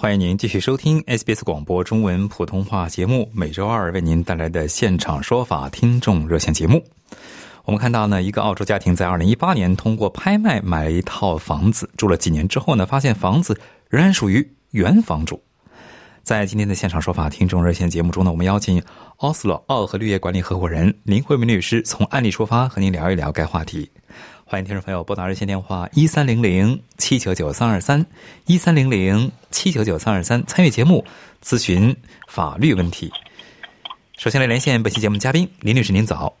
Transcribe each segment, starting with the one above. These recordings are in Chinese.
欢迎您继续收听 SBS 广播中文普通话节目，每周二为您带来的现场说法听众热线节目。我们看到呢，一个澳洲家庭在二零一八年通过拍卖买了一套房子，住了几年之后呢，发现房子仍然属于原房主。在今天的现场说法听众热线节目中呢，我们邀请奥斯洛奥和绿业管理合伙人林慧明律师从案例出发，和您聊一聊该话题。欢迎听众朋友拨打热线电话一三零零七九九三二三一三零零七九九三二三参与节目咨询法律问题。首先来连线本期节目嘉宾林律师，您早。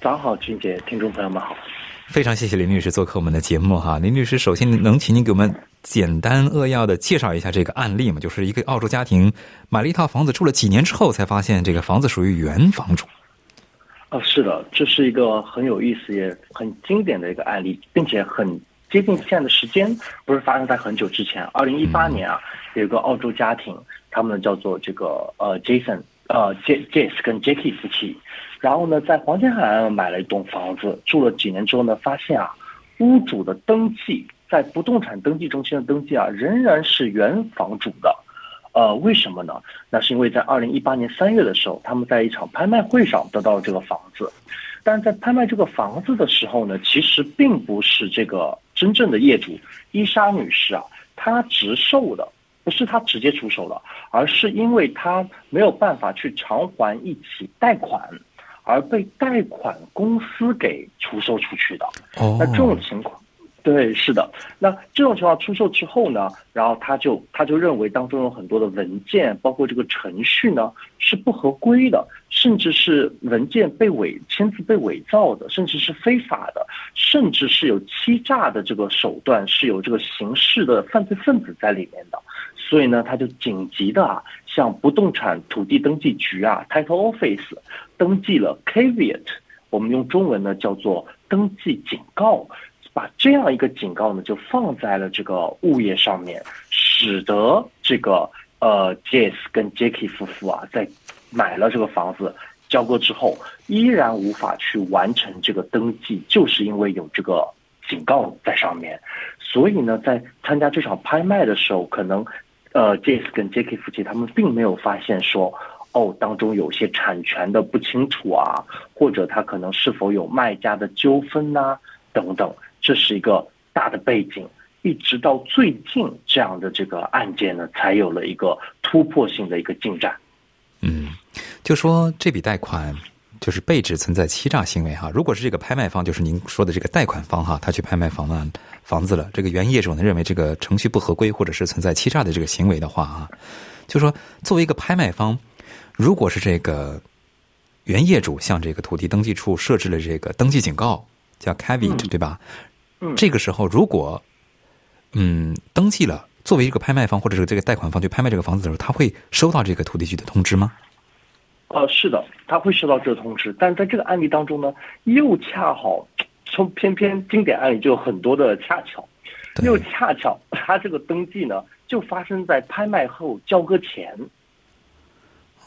早好，俊杰，听众朋友们好。非常谢谢林律师做客我们的节目哈。林律师，首先能请您给我们简单扼要的介绍一下这个案例吗？就是一个澳洲家庭买了一套房子，住了几年之后才发现这个房子属于原房主。哦，是的，这是一个很有意思也很经典的一个案例，并且很接近现在的时间，不是发生在很久之前。二零一八年啊，有个澳洲家庭，他们叫做这个呃 Jason 呃 J Jace 跟 Jackie 夫妻，然后呢在黄金海岸买了一栋房子，住了几年之后呢，发现啊屋主的登记在不动产登记中心的登记啊仍然是原房主的。呃，为什么呢？那是因为在二零一八年三月的时候，他们在一场拍卖会上得到了这个房子，但是在拍卖这个房子的时候呢，其实并不是这个真正的业主伊莎女士啊，她直售的，不是她直接出手的，而是因为她没有办法去偿还一起贷款，而被贷款公司给出售出去的。哦那这种情况。对，是的。那这种情况出售之后呢，然后他就他就认为当中有很多的文件，包括这个程序呢是不合规的，甚至是文件被伪签字被伪造的，甚至是非法的，甚至是有欺诈的这个手段，是有这个刑事的犯罪分子在里面的。所以呢，他就紧急的啊，向不动产土地登记局啊 （Title Office） 登记了 caveat，我们用中文呢叫做登记警告。把这样一个警告呢，就放在了这个物业上面，使得这个呃 Jess 跟 Jackie 夫妇啊，在买了这个房子交割之后，依然无法去完成这个登记，就是因为有这个警告在上面。所以呢，在参加这场拍卖的时候，可能呃 Jess 跟 Jackie 夫妻他们并没有发现说。哦，当中有些产权的不清楚啊，或者他可能是否有卖家的纠纷呐、等等。这是一个大的背景，一直到最近这样的这个案件呢，才有了一个突破性的一个进展。嗯，就说这笔贷款就是被指存在欺诈行为哈。如果是这个拍卖方，就是您说的这个贷款方哈，他去拍卖房呢房子了，这个原业主呢认为这个程序不合规或者是存在欺诈的这个行为的话啊，就说作为一个拍卖方，如果是这个原业主向这个土地登记处设置了这个登记警告，叫 caveat、对吧？嗯这个时候如果嗯登记了，作为一个拍卖方或者是这个贷款方去拍卖这个房子的时候，他会收到这个土地局的通知吗？呃，是的，他会收到这个通知，但是在这个案例当中呢，又恰好，从偏偏经典案例就有很多的恰巧，又恰巧他这个登记呢，就发生在拍卖后交割前。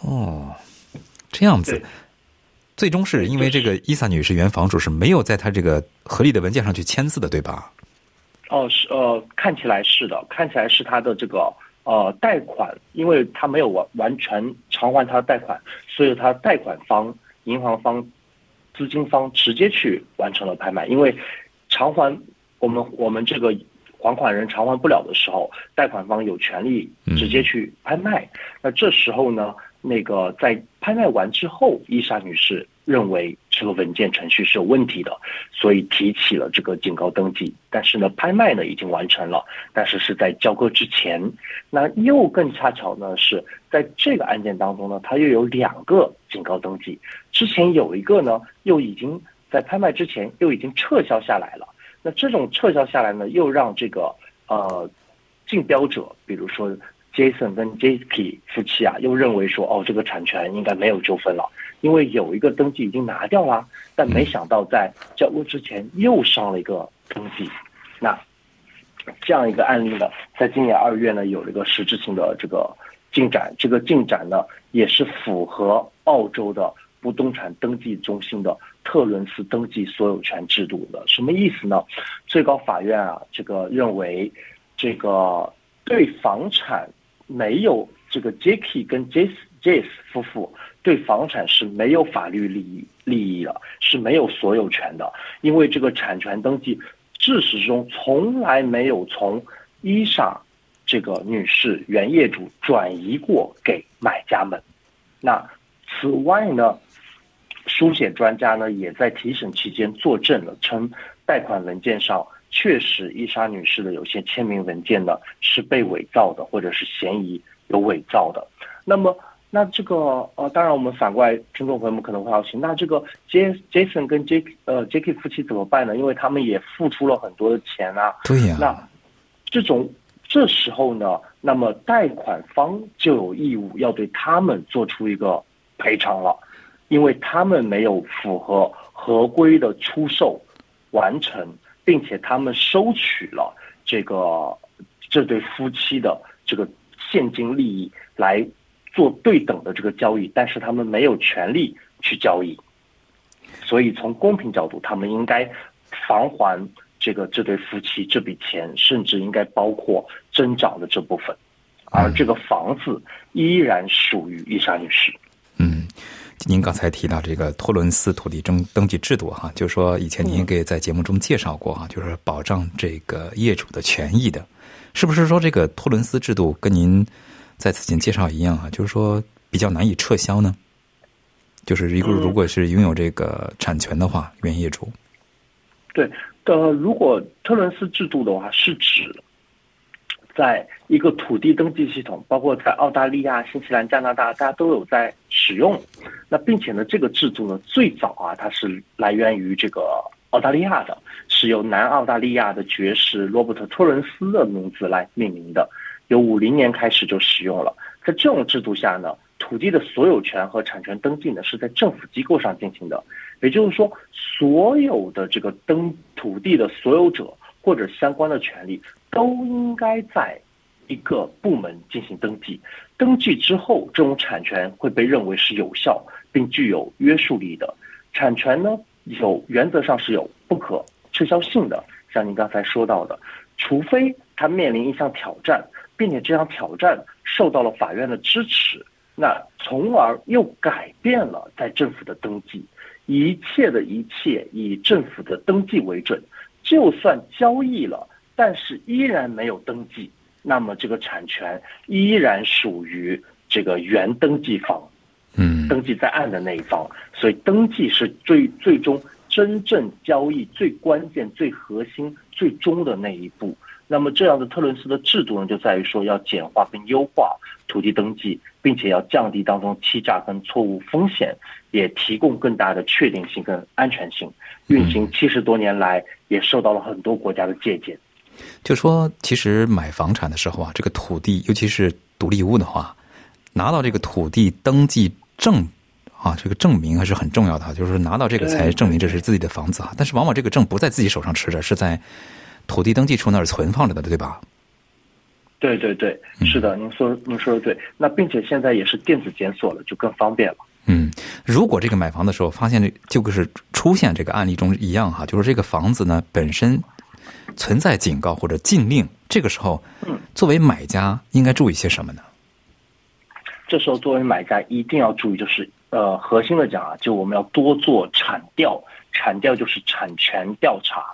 哦，这样子对。最终是因为这个伊萨女士原房主是没有在她这个合理的文件上去签字的，对吧？哦，是呃，看起来是的，看起来是她的这个呃贷款，因为她没有完完全偿还她的贷款，所以她贷款方、银行方、资金方直接去完成了拍卖。因为偿还我们 我们这个还款人偿还不了的时候，贷款方有权利直接去拍卖。那这时候呢，那个在拍卖完之后，伊莎女士认为这个文件程序是有问题的，所以提起了这个警告登记。但是呢，拍卖呢已经完成了，但是是在交割之前。那又更恰巧呢，是在这个案件当中呢，它又有两个警告登记。之前有一个呢，又已经在拍卖之前又已经撤销下来了。那这种撤销下来呢，又让这个呃竞标者，比如说 Jason 跟 Jackie 夫妻啊，又认为说，哦，这个产权应该没有纠纷了。因为有一个登记已经拿掉了，但没想到在交割之前又上了一个登记，那这样一个案例呢，在今年二月呢有了一个实质性的这个进展，这个进展呢也是符合澳洲的不动产登记中心的特伦斯登记所有权制度的。什么意思呢？最高法院啊，这个认为这个对房产没有这个 Jackie 跟 Jace Jace 夫妇。对房产是没有法律利益利益的，是没有所有权的，因为这个产权登记自始至终从来没有从伊莎这个女士原业主转移过给买家们。那此外呢，书写专家呢也在提审期间作证了，称贷款文件上确实伊莎女士的有些签名文件呢是被伪造的，或者是嫌疑有伪造的。那么。那这个呃，当然我们反过来，听众朋友们可能会好奇，那这个 J Jason 跟杰呃 Jackie 夫妻怎么办呢？因为他们也付出了很多的钱啊。对呀。那这种这时候呢，那么贷款方就有义务要对他们做出一个赔偿了，因为他们没有符合合规的出售完成，并且他们收取了这个这对夫妻的这个现金利益来。做对等的这个交易，但是他们没有权利去交易，所以从公平角度，他们应该偿还这个这对夫妻这笔钱，甚至应该包括增长的这部分，而这个房子依然属于伊莎女士。您刚才提到这个托伦斯土地登登记制度哈，就是说以前您给在节目中介绍过哈，就是保障这个业主的权益的，是不是说这个托伦斯制度跟您？在此前介绍一样啊，就是说比较难以撤销呢。就是一个如果是拥有这个产权的话，原业主。对，呃，如果特伦斯制度的话，是指在一个土地登记系统，包括在澳大利亚、新西兰、加拿大，大家都有在使用。那并且呢，这个制度呢，最早啊，它是来源于这个澳大利亚的，是由南澳大利亚的爵士罗伯特·托伦斯的名字来命名的。由五零年开始就使用了，在这种制度下呢，土地的所有权和产权登记呢是在政府机构上进行的，也就是说，所有的这个登土地的所有者或者相关的权利都应该在一个部门进行登记。登记之后，这种产权会被认为是有效并具有约束力的。产权呢，有原则上是有不可撤销性的，像您刚才说到的，除非它面临一项挑战。并且这项挑战受到了法院的支持，那从而又改变了在政府的登记，一切的一切以政府的登记为准，就算交易了，但是依然没有登记，那么这个产权依然属于这个原登记方，嗯，登记在案的那一方，所以登记是最最终真正交易最关键、最核心、最终的那一步。那么这样的特伦斯的制度呢，就在于说要简化跟优化土地登记，并且要降低当中欺诈跟错误风险，也提供更大的确定性跟安全性。运行七十多年来，也受到了很多国家的借鉴。就说其实买房产的时候啊，这个土地尤其是独立屋的话，拿到这个土地登记证啊，这个证明还是很重要的，就是拿到这个才证明这是自己的房子啊。但是往往这个证不在自己手上持着，是在。土地登记处那儿存放着的，对吧？对对对，是的，您说您说的对。那并且现在也是电子检索了，就更方便了。嗯，如果这个买房的时候发现这就是出现这个案例中一样哈，就是这个房子呢本身存在警告或者禁令，这个时候，嗯，作为买家应该注意些什么呢？这时候作为买家一定要注意，就是呃，核心的讲啊，就我们要多做产调，产调就是产权调查。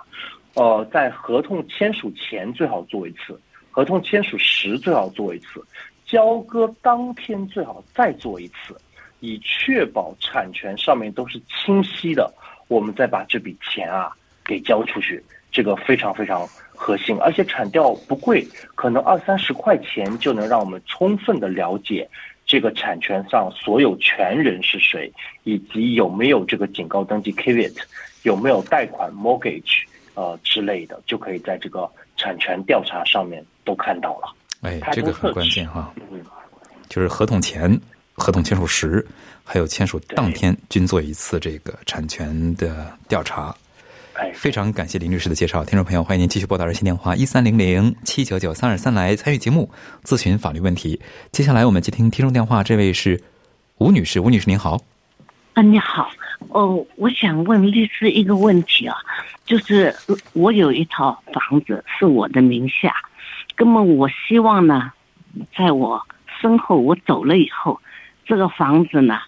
呃，在合同签署前最好做一次，合同签署时最好做一次，交割当天最好再做一次。以确保产权上面都是清晰的，我们再把这笔钱啊给交出去，这个非常非常核心。而且产调不贵，可能二三十块钱就能让我们充分的了解这个产权上所有权人是谁，以及有没有这个警告登记 caveat，有没有贷款 mortgage 呃之类的，就可以在这个产权调查上面都看到了。哎，这个很关键哈，嗯，就是合同前、合同签署时，还有签署当天，均做一次这个产权的调查。哎，非常感谢林律师的介绍，听众朋友，欢迎您继续拨打热线电话一三零零七九九三二三来参与节目咨询法律问题。接下来我们接听听众电话，这位是吴女士，吴女士您好。啊，你好，哦，我想问律师一个问题啊，就是我有一套房子是我的名下，那么我希望呢，在我身后我走了以后，这个房子呢，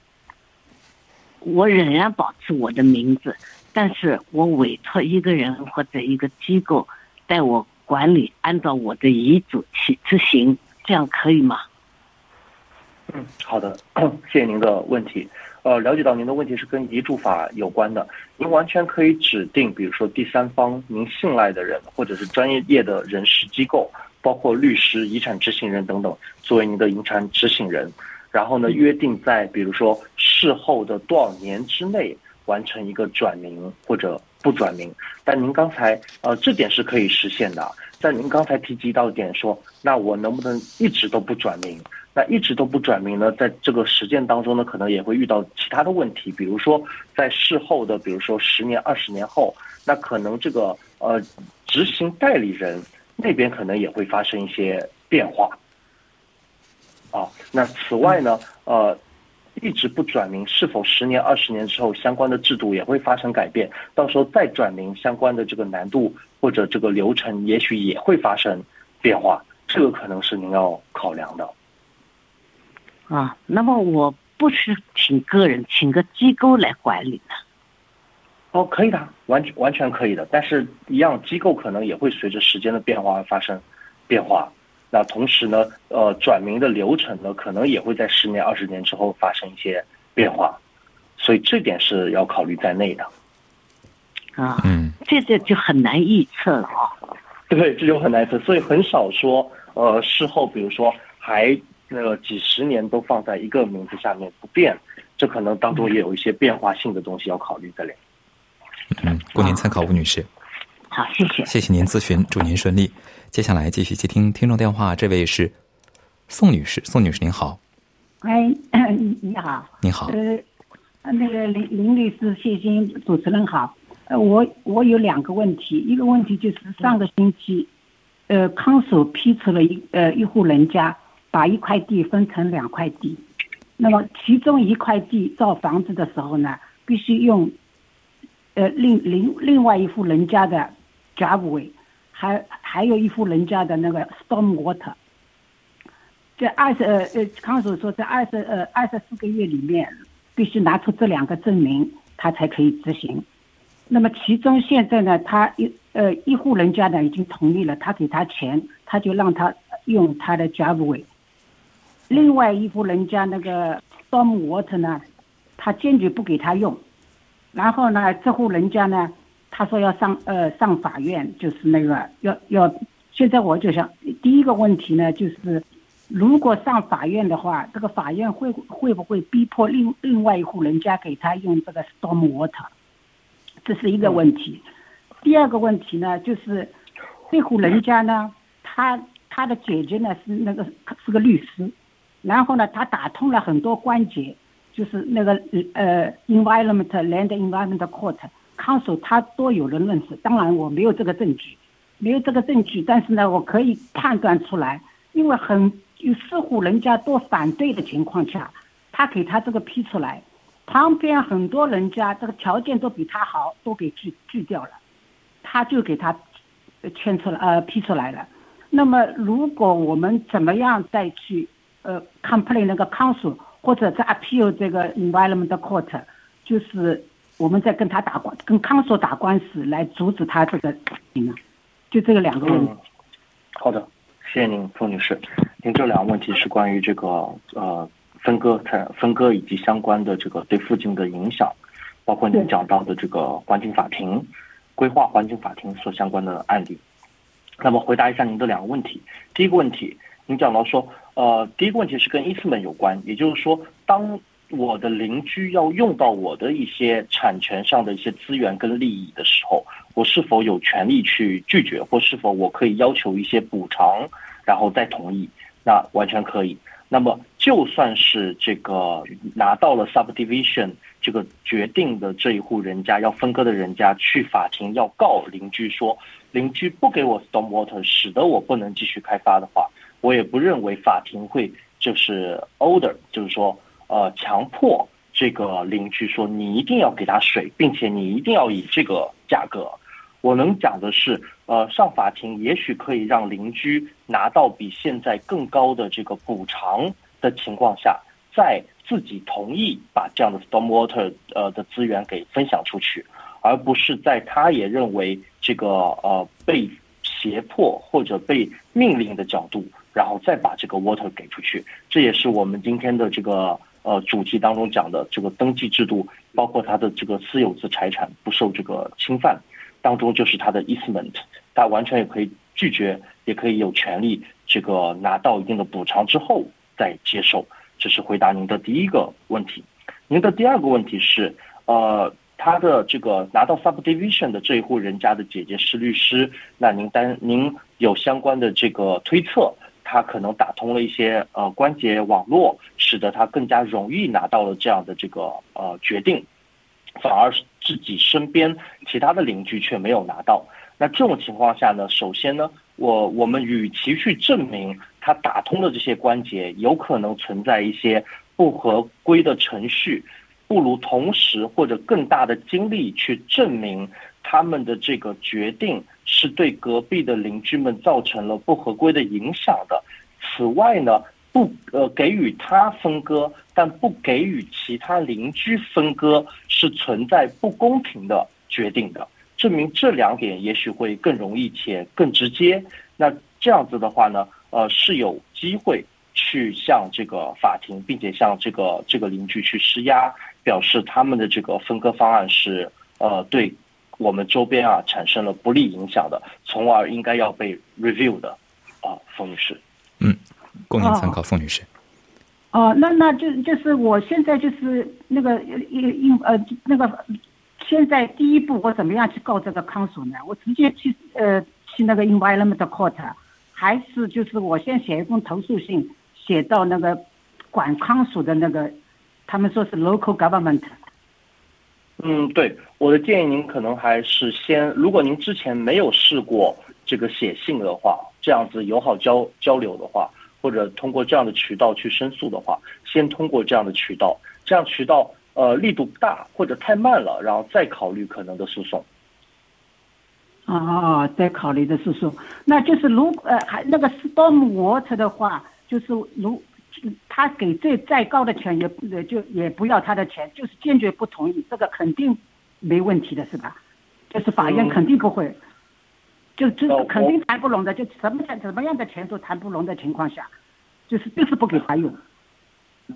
我仍然保持我的名字，但是我委托一个人或者一个机构代我管理，按照我的遗嘱去执行，这样可以吗？嗯，好的，谢谢您的问题。呃，了解到您的问题是跟遗嘱法有关的，您完全可以指定，比如说第三方您信赖的人，或者是专业业的人事机构，包括律师、遗产执行人等等，作为您的遗产执行人。然后呢，约定在比如说事后的多少年之内完成一个转名或者不转名。但您刚才呃这点是可以实现的。在您刚才提及到点说，那我能不能一直都不转名？那一直都不转名呢？在这个实践当中呢，可能也会遇到其他的问题，比如说在事后的，比如说十年、二十年后，那可能这个呃执行代理人那边可能也会发生一些变化。啊，那此外呢，呃，一直不转名，是否十年、二十年之后相关的制度也会发生改变？到时候再转名，相关的这个难度或者这个流程，也许也会发生变化。这个可能是您要考量的。啊，那么我不是请个人，请个机构来管理呢？哦，可以的，完全完全可以的。但是，一样机构可能也会随着时间的变化而发生变化。那同时呢，呃，转名的流程呢，可能也会在十年、二十年之后发生一些变化，所以这点是要考虑在内的。啊，嗯，这个就很难预测了啊。对，这就很难测，所以很少说，呃，事后比如说还那个几十年都放在一个名字下面不变，这可能当中也有一些变化性的东西要考虑在里。嗯，供您参考，吴女士。好，谢谢。谢谢您咨询，祝您顺利。接下来继续接听听众电话，这位是宋女士，宋女士您好。哎，你好。你好。呃，那个林林律师，谢谢主持人好。呃，我我有两个问题，一个问题就是上个星期，呃，康首批出了一呃一户人家把一块地分成两块地，那么其中一块地造房子的时候呢，必须用，呃另另另外一户人家的 driveway，还还有一户人家的那个 storm water，在二十呃呃康首说在二十呃二十四个月里面必须拿出这两个证明，他才可以执行。那么其中现在呢，他一呃一户人家呢已经同意了，他给他钱，他就让他用他的 driveway。另外一户人家那个 storm water 呢，他坚决不给他用。然后呢，这户人家呢，他说要上呃上法院，就是那个要要。现在我就想，第一个问题呢，就是如果上法院的话，这个法院会会不会逼迫另另外一户人家给他用这个 storm water？这是一个问题，第二个问题呢，就是这户人家呢，他他的姐姐呢是那个是个律师，然后呢，他打通了很多关节，就是那个呃 environment land environment court 康署他都有人认识。当然我没有这个证据，没有这个证据，但是呢，我可以判断出来，因为很有四户人家都反对的情况下，他给他这个批出来。旁边很多人家这个条件都比他好，都给拒拒掉了，他就给他签出来呃批出来了。那么如果我们怎么样再去呃 complain 那个康署或者在 appeal 这个 environment court，就是我们在跟他打官跟 council 打官司来阻止他这个呢？就这个两个问题。好的，谢谢您，傅女士。您这两个问题是关于这个呃。分割产分割以及相关的这个对附近的影响，包括您讲到的这个环境法庭、规划环境法庭所相关的案例。那么回答一下您的两个问题。第一个问题，您讲到说，呃，第一个问题是跟 easement 有关，也就是说，当我的邻居要用到我的一些产权上的一些资源跟利益的时候，我是否有权利去拒绝，或是否我可以要求一些补偿，然后再同意？那完全可以。那么就算是这个拿到了 subdivision 这个决定的这一户人家要分割的人家去法庭要告邻居说。邻居不给我 stormwater，使得我不能继续开发的话，我也不认为法庭会就是 order，就是说呃强迫这个邻居说你一定要给他水，并且你一定要以这个价格。我能讲的是，呃，上法庭也许可以让邻居拿到比现在更高的这个补偿的情况下，在自己同意把这样的 stormwater 呃的资源给分享出去。而不是在他也认为这个呃被胁迫或者被命令的角度，然后再把这个 water 给出去，这也是我们今天的这个呃主题当中讲的这个登记制度，包括他的这个私有制财产不受这个侵犯，当中就是他的 easement，他完全也可以拒绝，也可以有权利这个拿到一定的补偿之后再接受。这是回答您的第一个问题。您的第二个问题是呃。他的这个拿到 subdivision 的这一户人家的姐姐是律师，那您担您有相关的这个推测，他可能打通了一些呃关节网络，使得他更加容易拿到了这样的这个呃决定，反而自己身边其他的邻居却没有拿到。那这种情况下呢，首先呢，我我们与其去证明他打通了这些关节，有可能存在一些不合规的程序。不如同时或者更大的精力去证明他们的这个决定是对隔壁的邻居们造成了不合规的影响的。此外呢，不呃给予他分割，但不给予其他邻居分割是存在不公平的决定的。证明这两点也许会更容易且更直接。那这样子的话呢，呃是有机会去向这个法庭，并且向这个这个邻居去施压。表示他们的这个分割方案是呃对我们周边啊产生了不利影响的，从而应该要被 review 的啊，冯女士。嗯，供您参考，冯女士。哦，那那就就是我现在就是那个应应呃那个现在第一步我怎么样去告这个康署呢？我直接去呃去那个 environment court，还是就是我先写一封投诉信写到那个管康署的那个。他们说是 local government。嗯，对，我的建议您可能还是先，如果您之前没有试过这个写信的话，这样子友好交交流的话，或者通过这样的渠道去申诉的话，先通过这样的渠道，这样渠道呃力度不大或者太慢了，然后再考虑可能的诉讼。哦，再考虑的诉讼，那就是如呃还那个 storm water 的话，就是如。他给最再高的钱也也就也不要他的钱，就是坚决不同意，这个肯定没问题的是吧？就是法院肯定不会，就就肯定谈不拢的，就什么钱什么样的钱都谈不拢的情况下，就是就是不给他用。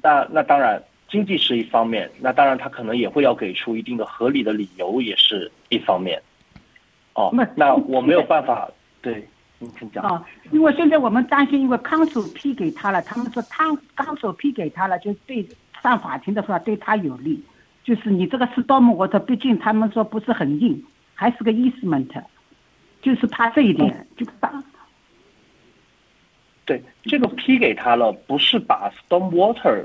那那当然，经济是一方面，那当然他可能也会要给出一定的合理的理由，也是一方面。哦，那那我没有办法对。哦，因为现在我们担心，因为康首批给他了，他们说他康首批给他了，就对上法庭的话对他有利。就是你这个 storm water，毕竟他们说不是很硬，还是个 easement，就是怕这一点就打。对，这个批给他了，不是把 storm water，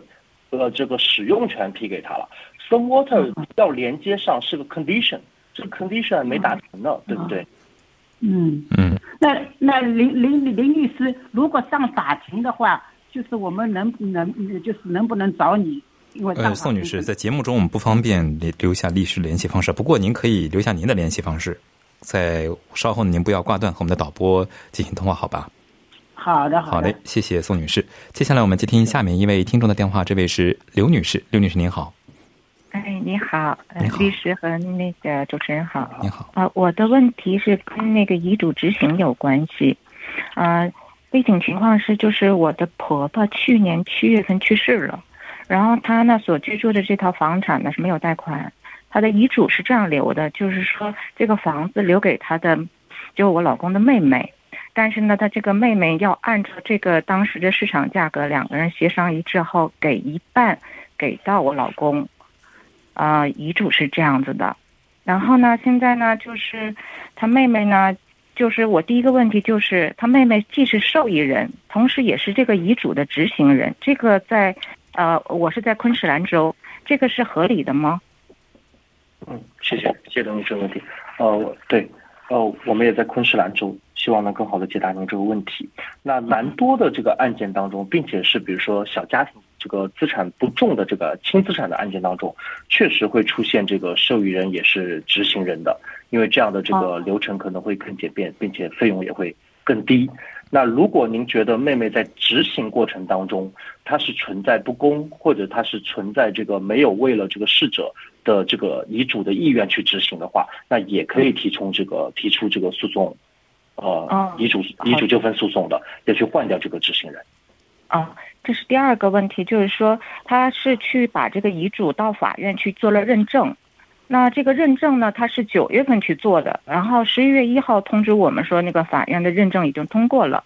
呃，这个使用权批给他了。storm water 要连接上是个 condition，这个 condition 没达成呢，对不对？嗯嗯。那那林林林律师，如果上法庭的话，就是我们能能就是能不能找你？因为呃，宋女士在节目中我们不方便留留下律师联系方式，不过您可以留下您的联系方式，在稍后您不要挂断和我们的导播进行通话，好吧？好的，好嘞，谢谢宋女士。接下来我们接听下面一位听众的电话，这位是刘女士，刘女士您好。哎，你好，律师和那个主持人好。你好。啊，我的问题是跟那个遗嘱执行有关系。啊，背景情况是，就是我的婆婆去年七月份去世了，然后她呢所居住的这套房产呢是没有贷款，她的遗嘱是这样留的，就是说这个房子留给她的，就我老公的妹妹，但是呢，他这个妹妹要按照这个当时的市场价格，两个人协商一致后给一半给到我老公，啊，遗嘱是这样子的。然后呢，现在呢，就是他妹妹呢。就是我第一个问题就是，他妹妹既是受益人，同时也是这个遗嘱的执行人。这个在，呃，我是在昆士兰州，这个是合理的吗？嗯，谢谢，谢谢您这个问题。呃，对，呃，我们也在昆士兰州，希望能更好的解答您这个问题。那蛮多的这个案件当中，并且是比如说小家庭这个资产不重的这个轻资产的案件当中，确实会出现这个受益人也是执行人的。因为这样的这个流程可能会更简便，并且费用也会更低。那如果您觉得妹妹在执行过程当中，她是存在不公，或者她是存在这个没有为了这个逝者的这个遗嘱的意愿去执行的话，那也可以提出这个提出这个诉讼，呃，遗嘱遗嘱纠纷诉讼的，要去换掉这个执行人。啊，这是第二个问题，就是说他是去把这个遗嘱到法院去做了认证。那这个认证呢？他是九月份去做的，然后十一月一号通知我们说，那个法院的认证已经通过了。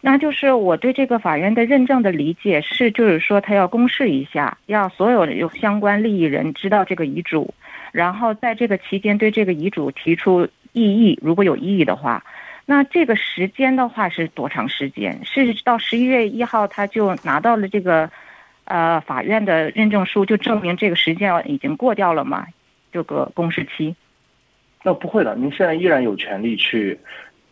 那就是我对这个法院的认证的理解是，就是说他要公示一下，要所有有相关利益人知道这个遗嘱，然后在这个期间对这个遗嘱提出异议，如果有异议的话，那这个时间的话是多长时间？是到十一月一号他就拿到了这个，呃，法院的认证书，就证明这个时间已经过掉了吗？这个公示期，那不会的。您现在依然有权利去，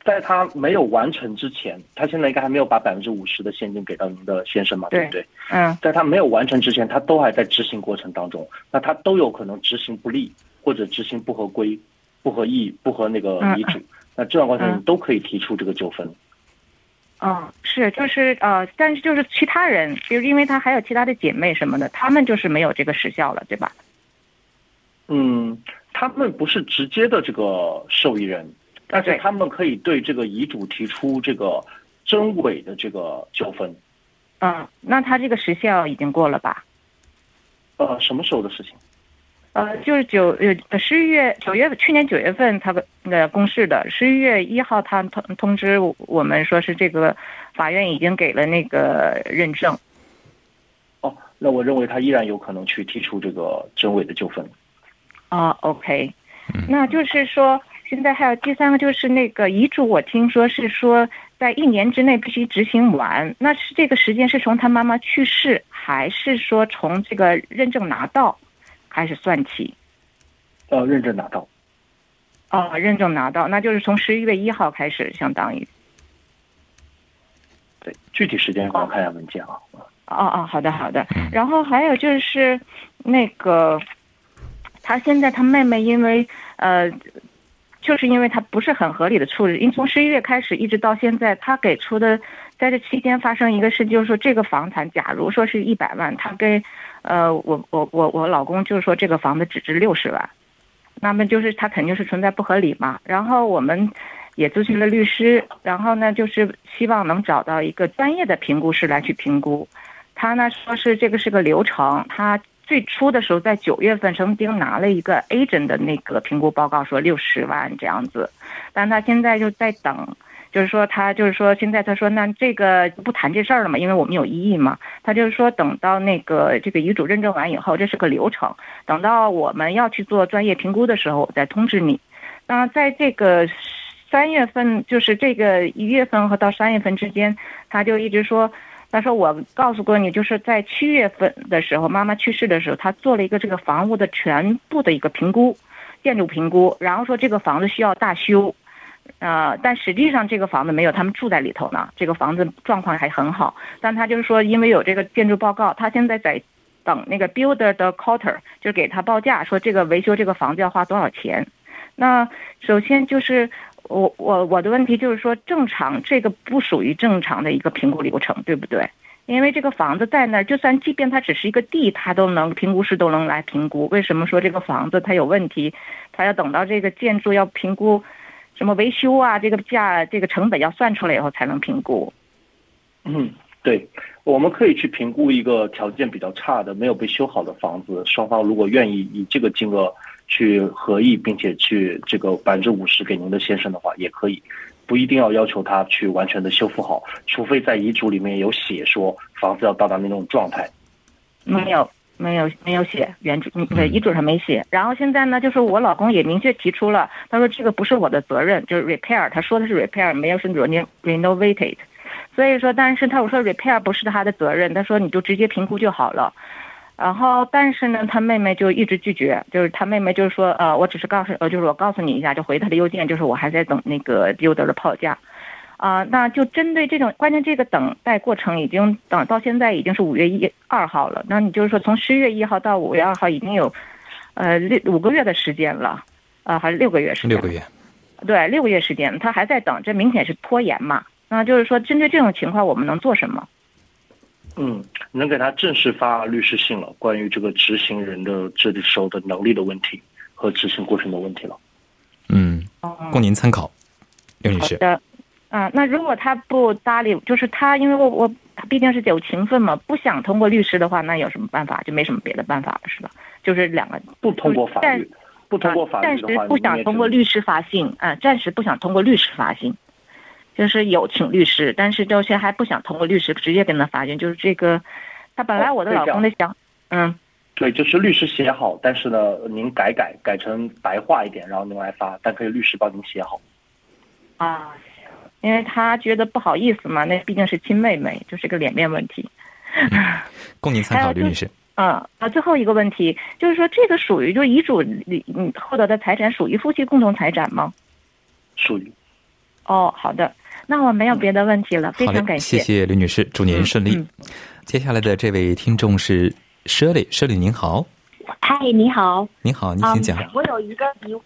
在他没有完成之前，他现在应该还没有把百分之五十的现金给到您的先生嘛？对不对？嗯，在他没有完成之前，他都还在执行过程当中，那他都有可能执行不利，或者执行不合规、不合意、不合那个遗嘱。那这样过程都可以提出这个纠纷。嗯，是，就是呃，但是就是其他人，比如因为他还有其他的姐妹什么的，他们就是没有这个时效了，对吧？嗯，他们不是直接的这个受益人，但是他们可以对这个遗嘱提出这个真伪的这个纠纷。嗯，那他这个时效已经过了吧？呃，什么时候的事情？呃，就是九呃十一月九月去年九月份他那个公示的，十一月一号他通通知我们说是这个法院已经给了那个认证。哦，那我认为他依然有可能去提出这个真伪的纠纷。啊，OK，那就是说，现在还有第三个，就是那个遗嘱，我听说是说在一年之内必须执行完。那是这个时间是从他妈妈去世，还是说从这个认证拿到开始算起？呃，认证拿到。哦，认证拿到，那就是从十一月一号开始，相当于。对，具体时间我看一下文件啊。哦哦，好的好的。然后还有就是那个。他现在他妹妹因为呃，就是因为他不是很合理的处理，因从十一月开始一直到现在，他给出的在这期间发生一个事，就是说这个房产，假如说是一百万，他跟呃我我我我老公就是说这个房子只值六十万，那么就是他肯定是存在不合理嘛。然后我们也咨询了律师，然后呢就是希望能找到一个专业的评估师来去评估，他呢说是这个是个流程，他。最初的时候，在九月份曾经拿了一个 agent 的那个评估报告，说六十万这样子，但他现在就在等，就是说他就是说现在他说那这个不谈这事儿了嘛，因为我们有异议嘛，他就是说等到那个这个遗嘱认证完以后，这是个流程，等到我们要去做专业评估的时候，我再通知你。那在这个三月份，就是这个一月份和到三月份之间，他就一直说。他说：“我告诉过你，就是在七月份的时候，妈妈去世的时候，他做了一个这个房屋的全部的一个评估，建筑评估，然后说这个房子需要大修，呃，但实际上这个房子没有，他们住在里头呢，这个房子状况还很好。但他就是说，因为有这个建筑报告，他现在在等那个 builder 的 quarter，就是给他报价，说这个维修这个房子要花多少钱。那首先就是。”我我我的问题就是说，正常这个不属于正常的一个评估流程，对不对？因为这个房子在那儿，就算即便它只是一个地，它都能评估师都能来评估。为什么说这个房子它有问题？它要等到这个建筑要评估，什么维修啊，这个价这个成本要算出来以后才能评估。嗯，对，我们可以去评估一个条件比较差的、没有被修好的房子，双方如果愿意以这个金额去合意，并且去这个百分之五十给您的先生的话，也可以，不一定要要求他去完全的修复好，除非在遗嘱里面有写说房子要到达那种状态。没有，没有，没有写原主，嗯，对，遗嘱上没写。然后现在呢，就是我老公也明确提出了，他说这个不是我的责任，就是 repair，他说的是 repair，没有是 reno renovated。所以说，但是他我说 repair 不是他的责任，他说你就直接评估就好了。然后，但是呢，他妹妹就一直拒绝，就是他妹妹就是说，呃，我只是告诉，呃，就是我告诉你一下，就回他的邮件，就是我还在等那个 builder 的报价。啊，那就针对这种，关键这个等待过程已经等到现在已经是五月一二号了，那你就是说从十一月一号到五月二号已经有，呃六五个月的时间了，啊，还是六个月时间？六个月。对，六个月时间，他还在等，这明显是拖延嘛。那就是说，针对这种情况，我们能做什么？嗯，能给他正式发律师信了，关于这个执行人的这里时候的能力的问题和执行过程的问题了。嗯，供您参考，刘女士。好的，啊，那如果他不搭理，就是他，因为我我他毕竟是有情分嘛，不想通过律师的话，那有什么办法？就没什么别的办法了，是吧？就是两个不通过法律，不通过法律暂时不想通过律师发信，啊，暂时不想通过律师发信。就是有请律师，但是就是还不想通过律师直接跟他发信，就是这个，他本来我的老公在想，嗯，对，就是律师写好，但是呢，您改改改成白话一点，然后您来发，但可以律师帮您写好。啊，因为他觉得不好意思嘛，那毕竟是亲妹妹，就是个脸面问题。供您参考，吕女士。嗯啊，最后一个问题就是说，这个属于就遗嘱里你获得的财产属于夫妻共同财产吗？属于。哦，好的。那我没有别的问题了，非常感谢，谢谢刘女士，祝您顺利。接下来的这位听众是 Shirley，Shirley 您好。嗨，你好。你好，你请讲。我有一个疑问。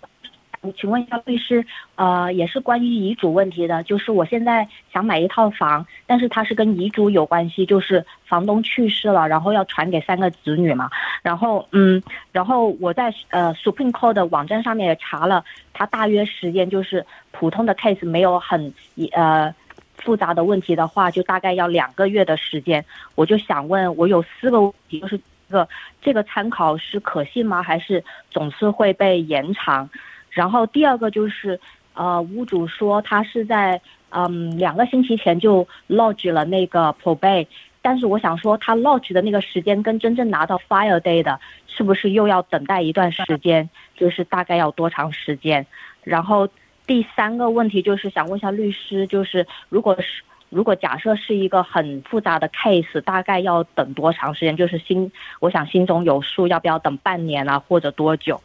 请问一下律师，呃，也是关于遗嘱问题的，就是我现在想买一套房，但是它是跟遗嘱有关系，就是房东去世了，然后要传给三个子女嘛，然后嗯，然后我在呃 Supreme Court 的网站上面也查了，它大约时间就是普通的 case 没有很呃复杂的问题的话，就大概要两个月的时间，我就想问，我有四个问题，就是这个这个参考是可信吗？还是总是会被延长？然后第二个就是，呃，屋主说他是在嗯两个星期前就 lodge 了那个 probate，但是我想说他 lodge 的那个时间跟真正拿到 fire day 的，是不是又要等待一段时间？就是大概要多长时间？然后第三个问题就是想问一下律师，就是如果是如果假设是一个很复杂的 case，大概要等多长时间？就是心我想心中有数，要不要等半年啊，或者多久？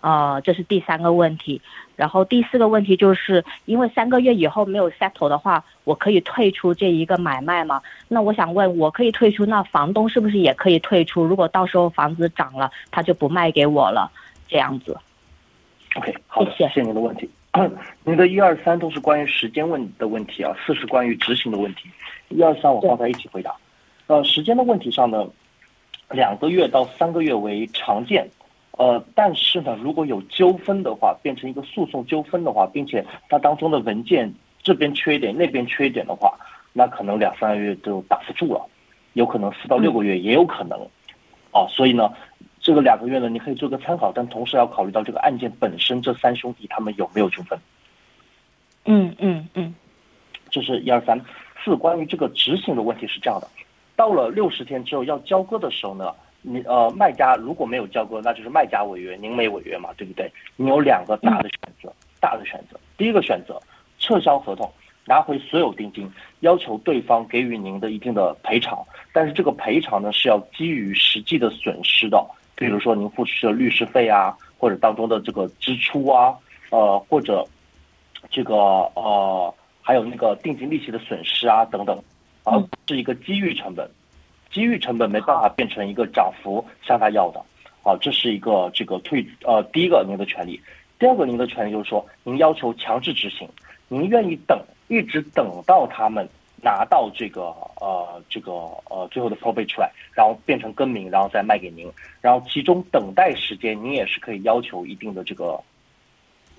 呃，这是第三个问题，然后第四个问题就是因为三个月以后没有 settle 的话，我可以退出这一个买卖吗？那我想问，我可以退出，那房东是不是也可以退出？如果到时候房子涨了，他就不卖给我了，这样子。OK，好的，谢谢您的问题。您的一二三都是关于时间问的问题啊，四是关于执行的问题，一二三我放在一起回答。呃，时间的问题上呢，两个月到三个月为常见。呃，但是呢，如果有纠纷的话，变成一个诉讼纠纷的话，并且它当中的文件这边缺一点，那边缺一点的话，那可能两三个月就打不住了，有可能四到六个月也有可能。啊，所以呢，这个两个月呢，你可以做个参考，但同时要考虑到这个案件本身，这三兄弟他们有没有纠纷。嗯嗯嗯，这是一二三四。关于这个执行的问题是这样的，到了六十天之后要交割的时候呢。你呃，卖家如果没有交割，那就是卖家违约，您没违约嘛，对不对？你有两个大的选择，大的选择。第一个选择，撤销合同，拿回所有定金，要求对方给予您的一定的赔偿。但是这个赔偿呢，是要基于实际的损失的，比如说您付出的律师费啊，或者当中的这个支出啊，呃，或者这个呃，还有那个定金利息的损失啊等等，啊，是一个机遇成本。机遇成本没办法变成一个涨幅向他要的，啊，这是一个这个退呃第一个您的权利，第二个您的权利就是说您要求强制执行，您愿意等一直等到他们拿到这个呃这个呃最后的 probate 出来，然后变成更名，然后再卖给您，然后其中等待时间您也是可以要求一定的这个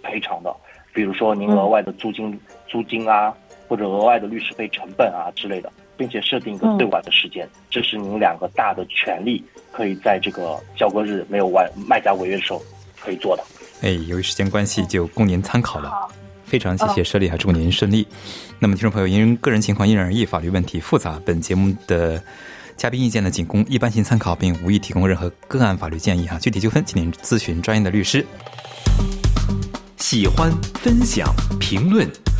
赔偿的，比如说您额外的租金租金啊，或者额外的律师费成本啊之类的。并且设定一个最晚的时间，这是您两个大的权利，可以在这个交割日没有完卖家违约的时候可以做的。哎，由于时间关系，就供您参考了。非常谢谢舍利，还祝您顺利。那么，听众朋友，因个人情况因人而异，法律问题复杂，本节目的嘉宾意见呢，仅供一般性参考，并无意提供任何个案法律建议哈。具体纠纷，请您咨询专业的律师。喜欢、分享、评论，